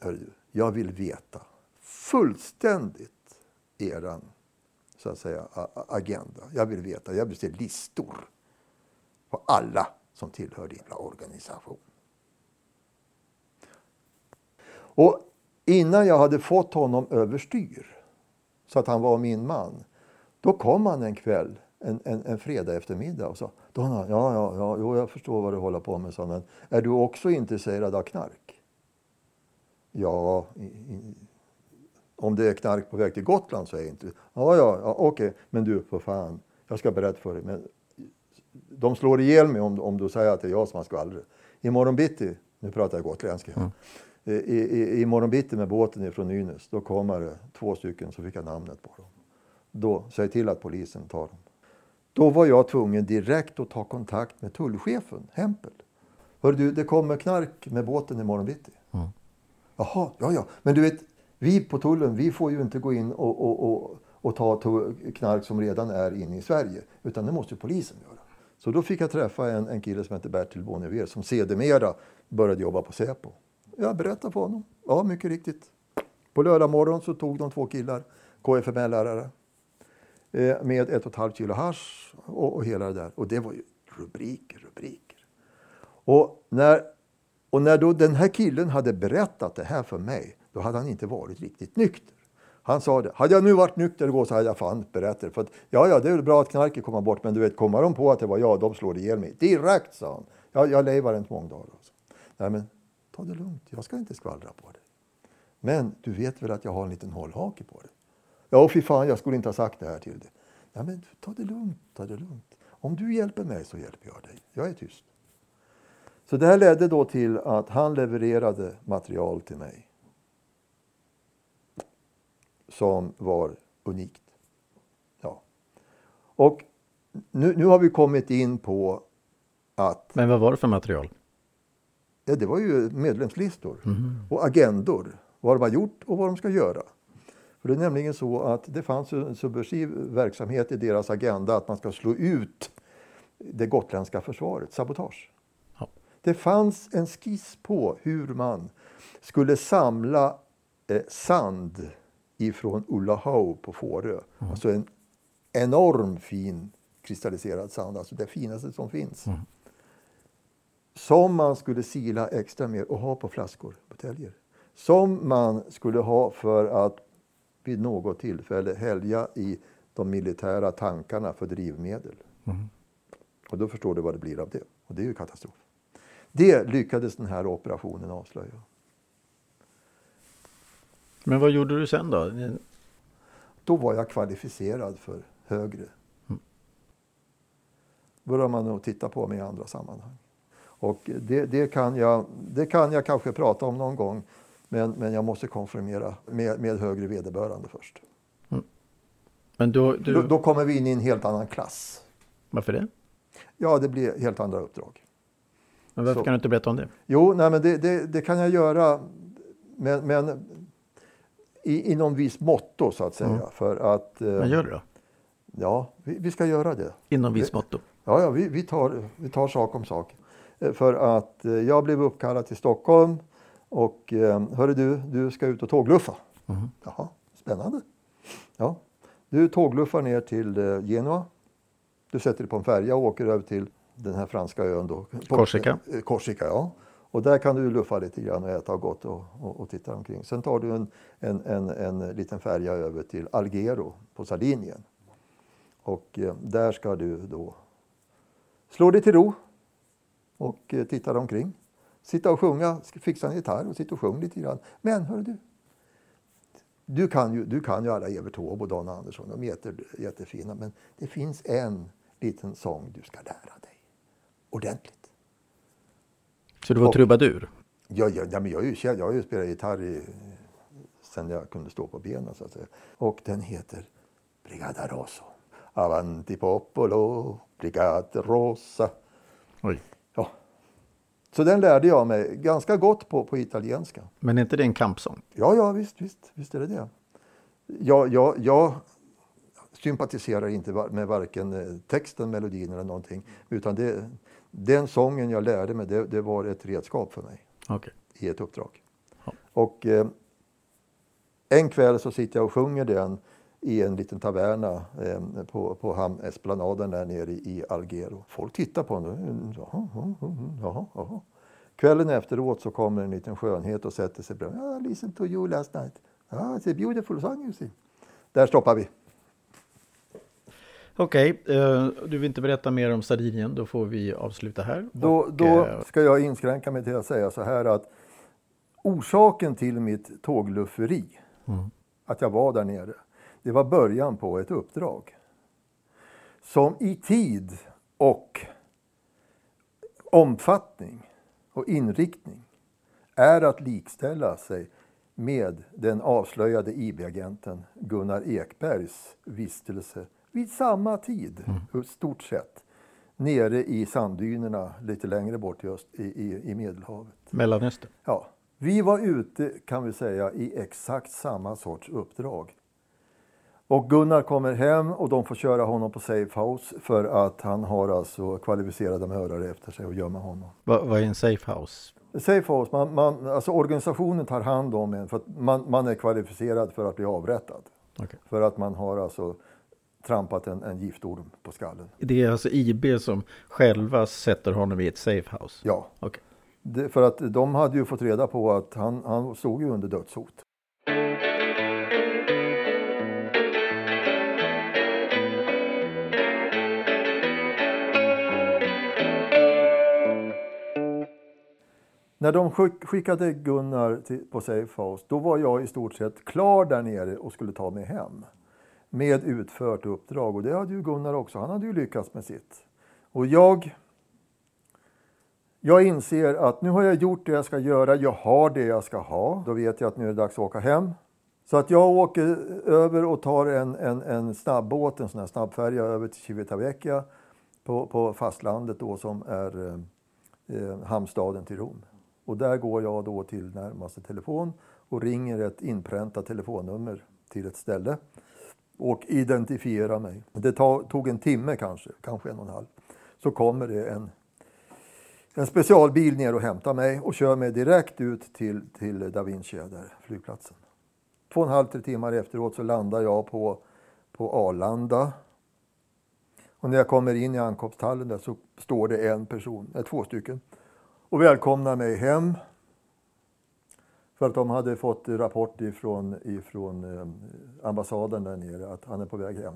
Hörru du, jag vill veta fullständigt eran så att säga, agenda. Jag vill veta, jag vill se listor på alla som tillhör din organisation. Och innan jag hade fått honom överstyr så att han var min man, då kom han en kväll, en, en, en fredag eftermiddag och sa då ja, ja, ja, jo, jag förstår vad du håller på med, sa han, men är du också intresserad av knark? Ja, i, i, om det är knark på väg till Gotland så är jag inte... Ja, ja, ja okej, men du för fan, jag ska berätta för dig. Men de slår ihjäl mig om, om du säger att det är jag som har skvallrat. Imorgon bitti, nu pratar jag gotländska, Mm. i, i, imorgon bitti med båten ifrån Nynäs, då kommer det två stycken, så fick jag namnet på dem. Då, säg till att polisen tar dem. Då var jag tvungen direkt att ta kontakt med tullchefen, Hempel. Hör du, det kommer knark med båten imorgon bitti. Mm. Jaha, ja, ja. Men du vet, vi på tullen, vi får ju inte gå in och, och, och, och ta knark som redan är inne i Sverige. Utan det måste ju polisen göra. Så då fick jag träffa en, en kille som heter Bertil Bonnevier som sedermera började jobba på Säpo. Jag berättade för honom. Ja, mycket riktigt. På lördag morgon så tog de två killar, KFML-lärare, eh, med ett och ett halvt kilo hasch och, och hela det där. Och det var ju rubriker, rubriker. Och när, och när då den här killen hade berättat det här för mig, då hade han inte varit riktigt nykter. Han sa det, hade jag nu varit nykter igår så hade jag fan berättat det. För att, ja, ja, det är väl bra att knarket kommer bort, men du vet, kommer de på att det var jag, de slår ihjäl mig. Direkt, sa han. Ja, jag lever inte många dagar. Alltså. Nej, men ta det lugnt, jag ska inte skvallra på dig. Men du vet väl att jag har en liten hållhake på dig? Ja, fy fan, jag skulle inte ha sagt det här till dig. Nej, men ta det lugnt, ta det lugnt. Om du hjälper mig så hjälper jag dig. Jag är tyst. Så det här ledde då till att han levererade material till mig. Som var unikt. Ja. Och nu, nu har vi kommit in på att Men vad var det för material? Ja, det var ju medlemslistor och agendor. Vad de har gjort och vad de ska göra. För det är nämligen så att det fanns en subversiv verksamhet i deras agenda att man ska slå ut det gotländska försvaret, sabotage. Ja. Det fanns en skiss på hur man skulle samla eh, sand ifrån Ullahoe på Fårö. Alltså en enorm fin kristalliserad sand, alltså det finaste som finns. Som man skulle sila extra med och ha på flaskor, buteljer. Som man skulle ha för att vid något tillfälle hälja i de militära tankarna för drivmedel. Och då förstår du vad det blir av det. Och det är ju katastrof. Det lyckades den här operationen avslöja. Men vad gjorde du sen då? Då var jag kvalificerad för högre. börjar man nog titta på mig i andra sammanhang. Och det, det, kan jag, det kan jag kanske prata om någon gång. Men, men jag måste konfirmera med, med högre vederbörande först. Men då, du, Då, då kommer vi in i en helt annan klass. varför det? Ja, det blir helt andra uppdrag. Men varför Så- kan du inte berätta om det? Jo, nej, men det, det, det kan jag göra. Men, men i, inom viss motto så att säga. Mm. För att, eh, Men gör det då. ja, vi, vi ska göra det. Inom viss motto. Ja, ja vi, vi, tar, vi tar sak om sak. Eh, För att eh, jag blev uppkallad till Stockholm och eh, hörru du, du ska ut och tågluffa. Mhm. Jaha, spännande. Ja. Du tågluffar ner till Genua. Du sätter dig på en färja och åker över till den här franska ön då. Korsika. Korsika, ja. Och där kan du luffa lite grann och äta gott och, och, och titta omkring. Sen tar du en, en, en, en liten färja över till Alghero på Sardinien. Och eh, där ska du då slå dig till ro och eh, titta dig omkring. Sitta och sjunga, fixa en gitarr och sitta och sjunga lite grann. Men hör du, du kan ju, du kan ju alla Evert Taube och Dan Andersson, de är jätte, jättefina. Men det finns en liten sång du ska lära dig. Ordentligt. Så du var Och- trubadur? Ja, ja, ja, men jag, är ju, jag har ju spelat gitarr i, sen jag kunde stå på benen. Så att säga. Och den heter Brigada Rosso. Avanti popolo, Brigada Rosa. Oj. Ja. Så den lärde jag mig ganska gott på, på italienska. Men är inte det en kampsång? Ja, ja, visst, visst, visst är det det. Jag, jag, jag sympatiserar inte med varken eh, texten, melodin eller någonting. Utan det, den sången jag lärde mig, det, det var ett redskap för mig Okej. i ett uppdrag. Ja. Och eh, en kväll så sitter jag och sjunger den i en liten taverna eh, på, på hamnesplanaden där nere i, Alghero. Folk tittar på den. Jaha, jaha, jaha, jaha. Kvällen efteråt så kommer en liten skönhet och sätter sig bredvid. Ah, listen to you last night. Ah, it's a beautiful song you see. Där stoppar vi. Okej, eh, du vill inte berätta mer om Sardinien, då får vi avsluta här. Då, Och, då eh, ska jag inskränka mig till att säga så här att orsaken till mitt tåglufferi, Mm. att jag var där nere, det var början på ett uppdrag. Som i tid och omfattning och inriktning är att likställa sig med den avslöjade IB-agenten Gunnar Ekbergs vistelse vid samma tid, i stort sett, nere i sanddynerna lite längre bort i, öst, i, i, i Medelhavet. Mellanöstern. Ja, vi var ute kan vi säga i exakt samma sorts uppdrag. Och Gunnar kommer hem och de får köra honom på safe house för att han har alltså kvalificerade mördare efter sig och gömma honom. Vad, vad är en safe house? Safe house, man, man, alltså organisationen tar hand om en för att man, man är kvalificerad för att bli avrättad. Okej. För att man har alltså trampat en, en giftorm på skallen. Det är alltså IB som själva sätter honom i ett safe house? Ja, Okej. det, för att de hade ju fått reda på att han, han stod ju under dödshot. När de skick- skickade Gunnar till, på Safe House, då var jag i stort sett klar där nere och skulle ta mig hem. Med utfört uppdrag. Och det hade ju Gunnar också. Han hade ju lyckats med sitt. Och jag jag inser att nu har jag gjort det jag ska göra, jag har det jag ska ha. Då vet jag att nu är det dags att åka hem. Så att jag åker över och tar en, en, en snabbbåt, en sån här snabbfärja över till Civitavecchia på, på fastlandet då som är eh, eh hamnstaden till Rom. Och där går jag då till närmaste telefon och ringer ett inpräntat telefonnummer till ett ställe och identifiera mig. Det tog en timme kanske, kanske en och en halv. Så kommer det en en specialbil ner och hämtar mig och kör mig direkt ut till, till Da Vinci, där flygplatsen. Två och en halv, tre timmar efteråt så landar jag på, på Arlanda. Och när jag kommer in i ankomsthallen där så står det en person, nej, två stycken, och välkomnar mig hem. För att de hade fått rapport ifrån, ifrån eh, ambassaden där nere att han är på väg hem.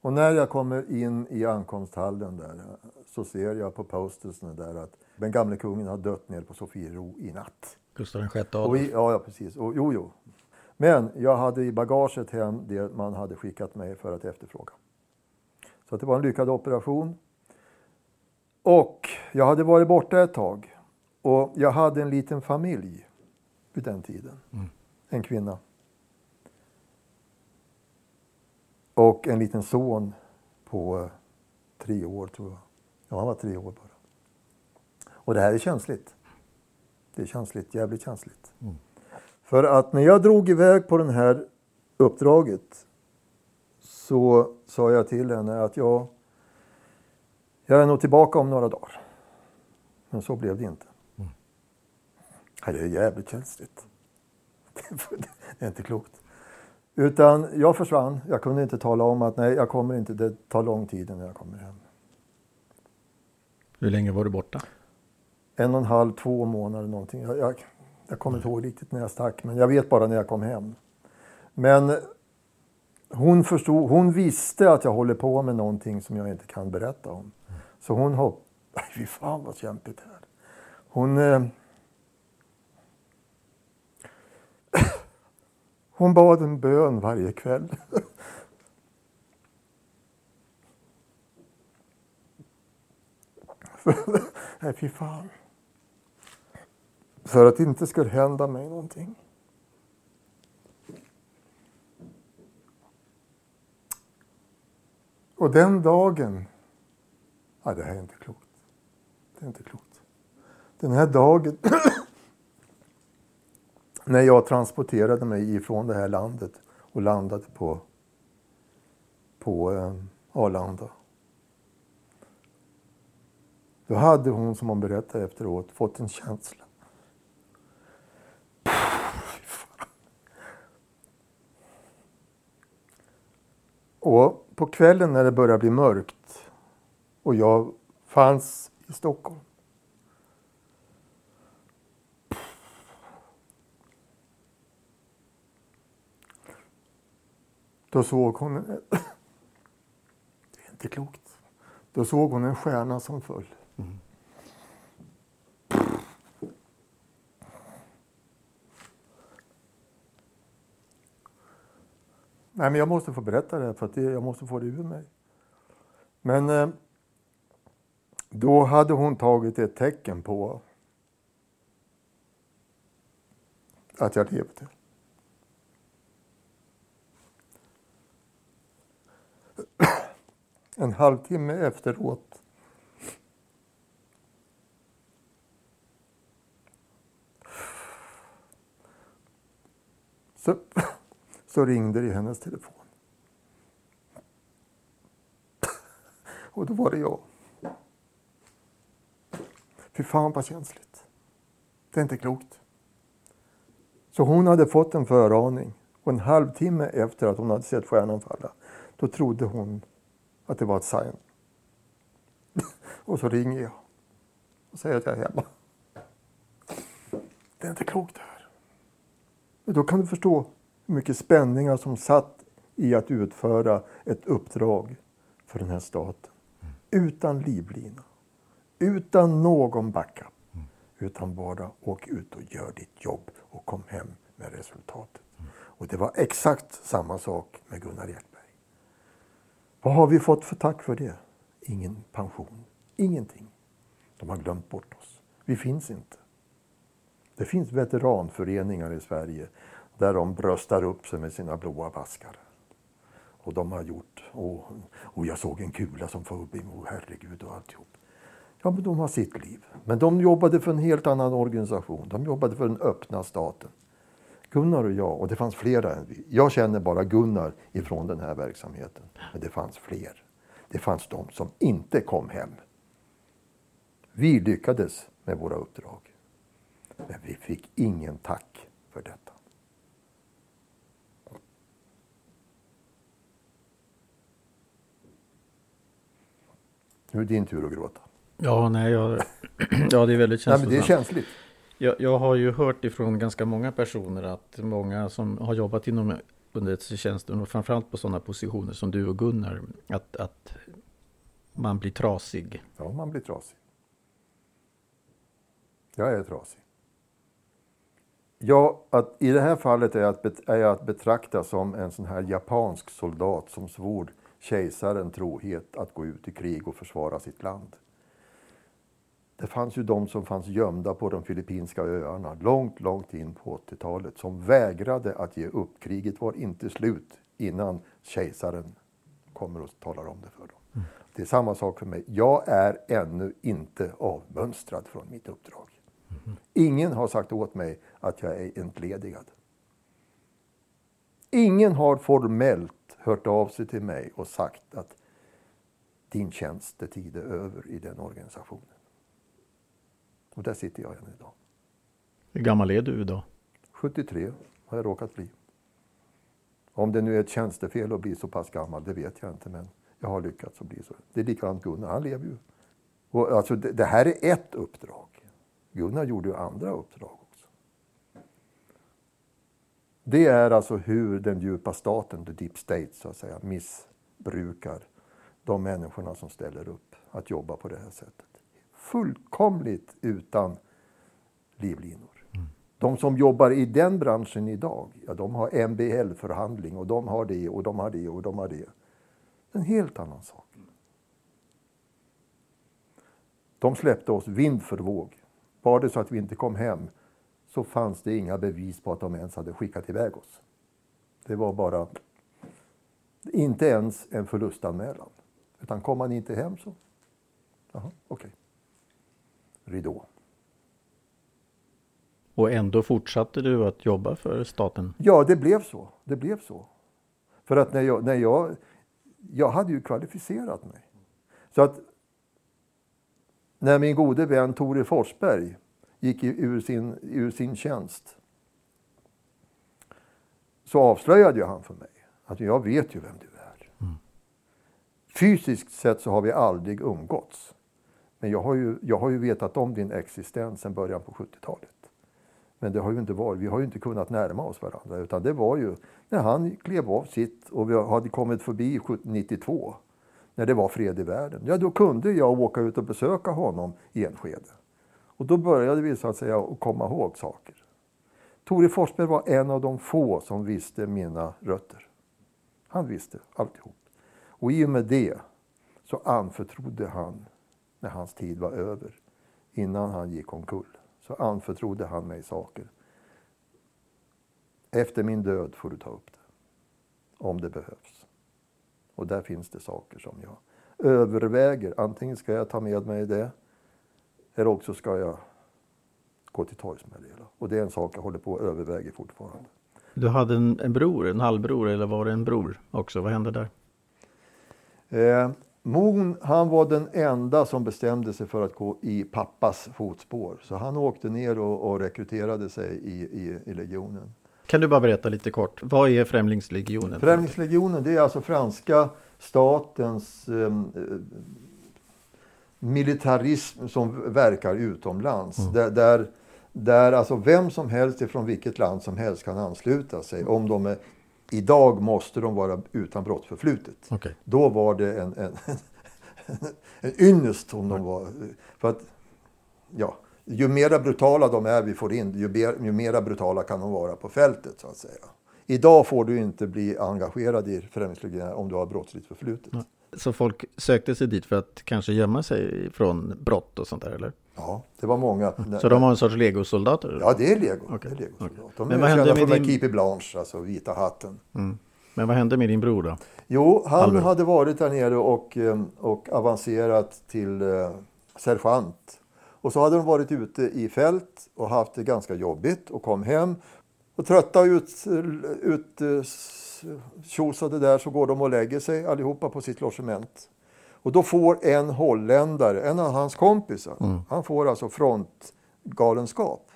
Och när jag kommer in i ankomsthallen där så ser jag på postersen där att den gamle kungen har dött nere på Sofiero i natt. Gustav VI Adolf. i, ja, ja, precis. Och, jo, jo. Men jag hade i bagaget hem det man hade skickat mig för att efterfråga. Så att det var en lyckad operation. Och jag hade varit borta ett tag. Och jag hade en liten familj vid den tiden. En kvinna. Och en liten son på eh, tre år tror jag. Ja, han var tre år bara. Och det här är känsligt. Det är känsligt, jävligt känsligt. För att när jag drog iväg på det här uppdraget så sa jag till henne att jag, jag är nog tillbaka om några dagar. Men så blev det inte. Ja, det är jävligt känsligt. det är inte klokt. Utan jag försvann. Jag kunde inte tala om att nej, jag kommer inte. Det tar lång tid innan jag kommer hem. Hur länge var du borta? En och en halv, två månader någonting. Jag, jag, jag kommer inte ihåg riktigt när jag stack, men jag vet bara när jag kom hem. Men hon förstod, hon visste att jag håller på med någonting som jag inte kan berätta om. Så hon hoppade. Fy fan vad kämpigt det är. Hon... Eh, hon bad en bön varje kväll. Nej, fy fan. För att det inte skulle hända mig någonting. Och den dagen, ja, det här är inte klokt. Det är inte klokt. Den här dagen när jag transporterade mig ifrån det här landet och landade på, på eh, Arlanda. Då hade hon, som hon berättade efteråt, fått en känsla. Och på kvällen när det började bli mörkt och jag fanns i Stockholm. Då såg hon... Det är inte klokt. Då såg hon en stjärna som föll. Mm. Nej, men jag måste få berätta det för att det, jag måste få det ur mig. Men eh, då hade hon tagit ett tecken på att jag levde. En halvtimme efteråt så så ringde det i hennes telefon. Och då var det jag. Fy fan vad känsligt. Det är inte klokt. Så hon hade fått en föraning och en halvtimme efter att hon hade sett stjärnan falla, då trodde hon att det var ett sign. och så ringer jag och säger att jag är hemma. Det är inte klokt det här. Men då kan du förstå hur mycket spänningar som satt i att utföra ett uppdrag för den här staten. Mm. Utan livlina, utan någon backup. Mm. Utan bara åk ut och gör ditt jobb och kom hem med resultatet. Mm. Och det var exakt samma sak med Gunnar Hjert. Vad har vi fått för tack för det? Ingen pension, ingenting. De har glömt bort oss. Vi finns inte. Det finns veteranföreningar i Sverige där de bröstar upp sig med sina blåa baskar. Och de har gjort, och, och jag såg en kula som får upp emot, herregud och alltihop. Ja, men de har sitt liv. Men de jobbade för en helt annan organisation. De jobbade för den öppna staten. Gunnar och jag, och det fanns flera. Jag känner bara Gunnar ifrån den här verksamheten. Men det fanns fler. Det fanns de som inte kom hem. Vi lyckades med våra uppdrag. Men vi fick ingen tack för detta. Nu är det din tur att gråta. Ja, nej, jag, ja det är väldigt känsligt. Nej, det är känsligt. Jag, jag, har ju hört ifrån ganska många personer att många som har jobbat inom underrättelsetjänsten och framförallt på sådana positioner som du och Gunnar, att, att man blir trasig. Ja, man blir trasig. Jag är trasig. Ja, att i det här fallet är jag, att, är jag att betrakta som en sån här japansk soldat som svor kejsaren trohet att gå ut i krig och försvara sitt land. Det fanns ju de som fanns gömda på de filippinska öarna långt, långt in på 80-talet som vägrade att ge upp. Kriget var inte slut innan kejsaren kommer och talar om det för dem. Mm. Det är samma sak för mig. Jag är ännu inte avmönstrad från mitt uppdrag. Mm. Ingen har sagt åt mig att jag är entledigad. Ingen har formellt hört av sig till mig och sagt att din tjänstetid är över i den organisationen. Och där sitter jag än idag. Hur gammal är du idag? 73. har jag råkat bli. Om det nu är ett tjänstefel att bli så pass gammal, det vet jag inte. Men jag har lyckats att bli så. Det är likadant Gunnar, han lever ju. Och alltså, det, det här är ett uppdrag. Gunnar gjorde ju andra uppdrag också. Det är alltså hur den djupa staten, the deep state, så att säga, missbrukar de människorna som ställer upp att jobba på det här sättet. Fullkomligt utan livlinor. De som jobbar i den branschen idag, ja, de har MBL-förhandling och de har det och de har det och de har det. En helt annan sak. De släppte oss vind för våg. Var det så att vi inte kom hem så fanns det inga bevis på att de ens hade skickat iväg oss. Det var bara inte ens en förlustanmälan. Utan kom man inte hem så, jaha, okej. Okay. Ridå. Och ändå fortsatte du att jobba för staten? Ja, det blev så. Det blev så. För att när jag, när jag, jag hade ju kvalificerat mig. Så att när min gode vän Tore Forsberg gick ur sin, ur sin tjänst så avslöjade ju han för mig att jag vet ju vem du är. Mm. Fysiskt sett så har vi aldrig umgåtts. Men jag har ju, jag har ju vetat om din existens sedan början på 70-talet. Men det har ju inte varit, vi har ju inte kunnat närma oss varandra. Utan det var ju när han klev av sitt och vi hade kommit förbi 92 när det var fred i världen. Ja, då kunde jag åka ut och besöka honom i Enskede. Och då började vi så att säga att komma ihåg saker. Tore Forsberg var en av de få som visste mina rötter. Han visste alltihop. Och i och med det så anförtrodde han, när hans tid var över, innan han gick omkull, så anförtrodde han mig saker. Efter min död får du ta upp det. Om det behövs. Och där finns det saker som jag överväger. Antingen ska jag ta med mig det eller också ska jag gå till torgs med det. Och det är en sak jag håller på att överväga fortfarande. Du hade en, en bror, en halvbror eller var det en bror också? Vad hände där? Eh, Moon, han var den enda som bestämde sig för att gå i pappas fotspår. Så han åkte ner och, och rekryterade sig i, i, i, legionen. Kan du bara berätta lite kort, vad är Främlingslegionen? Främlingslegionen det är alltså franska statens eh, militarism som verkar utomlands. Mm. Där, där, där alltså vem som helst från vilket land som helst kan ansluta sig. Om de är, idag måste de vara utan brottsförflutet. Okay. Då var det en, en, en ynnest om de var. För att, ja, ju mera brutala de är vi får in, ju, ju mera brutala kan de vara på fältet så att säga. Idag får du inte bli engagerad i Främlingslegionärer om du har brottsligt förflutet. Ja. Så folk sökte sig dit för att kanske gömma sig från brott och sånt där eller? Ja, det var många. Så de var en sorts legosoldater? Ja, det är lego. Okay. Det är lego okay. De Men vad hände med din... Keepy Blanche, alltså vita hatten. Mm. Men vad hände med din bror då? Jo, han Albert. hade varit där nere och, eh, och avancerat till eh, sergeant. Och så hade de varit ute i fält och haft det ganska jobbigt och kom hem. Och trötta och ut, ut eh, tjosade där så går de och lägger sig allihopa på sitt logement. Och då får en holländare, en av hans kompisar, mm. han får alltså frontgalenskap.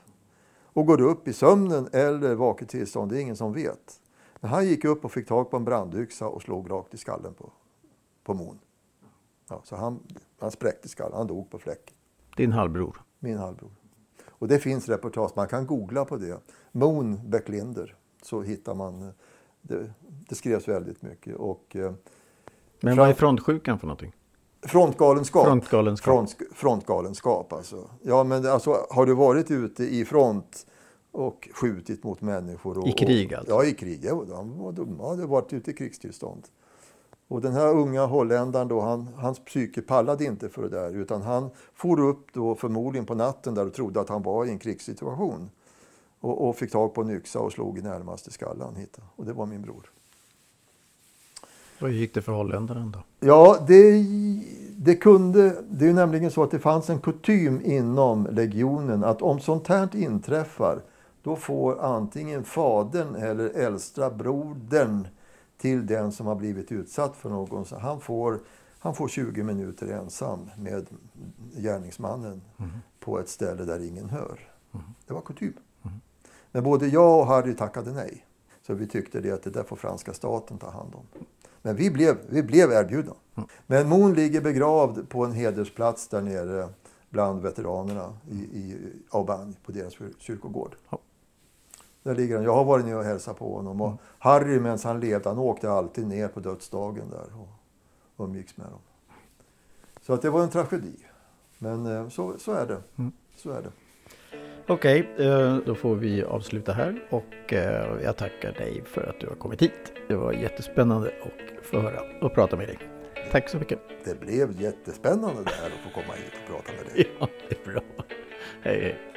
Och går upp i sömnen eller vaket tillstånd, det är ingen som vet. Men han gick upp och fick tag på en brandyxa och slog rakt i skallen på, på Mon. Ja, så han, han spräckte skallen, han dog på fläcken. Din halvbror? Min halvbror. Och det finns reportage, man kan googla på det. Moon Becklinder, så hittar man det, det skrevs väldigt mycket. Och, eh, Men vad är frontsjukan för någonting? Frontgalenskap. Frontgalenskap. Front, frontgalenskap alltså. Ja, men alltså, har du varit ute i front och skjutit mot människor? Och, I krig alltså? ja, i krig. Ja, de, de hade varit ute i krigstillstånd. Och den här unga holländaren då, han, hans psyke pallade inte för det där utan han for upp då förmodligen på natten där och trodde att han var i en krigssituation. Och, och, fick tag på en yxa och slog i närmaste skallan. Hittade. Och det var min bror. Hur gick det för holländaren då? Ja, det, det kunde... Det är ju nämligen så att det fanns en kutym inom legionen att om sånt här inträffar då får antingen fadern eller äldsta brodern till den som har blivit utsatt för någon. Så han, får, han får 20 minuter ensam med gärningsmannen mm. på ett ställe där ingen hör. Mm. Det var kutym. Men både jag och Harry tackade nej. Så vi tyckte det att det där får franska staten ta hand om. Men vi blev, vi blev erbjudna. Men Moon ligger begravd på en hedersplats där nere bland veteranerna i, i Aubagne på deras kyrkogård. Ja. Där ligger han. Jag har varit ner och hälsat på honom. Och Harry medan han levde, han åkte alltid ner på dödsdagen där och umgicks med dem. Så att det var en tragedi. Men eh, så, så är det. Så är det. Okej, eh, då får vi avsluta här och eh, jag tackar dig för att du har kommit hit. Det var jättespännande att få höra och prata med dig. Tack så mycket. Det blev jättespännande det här att få komma hit och prata med dig. Ja, det är bra. Hej, hej.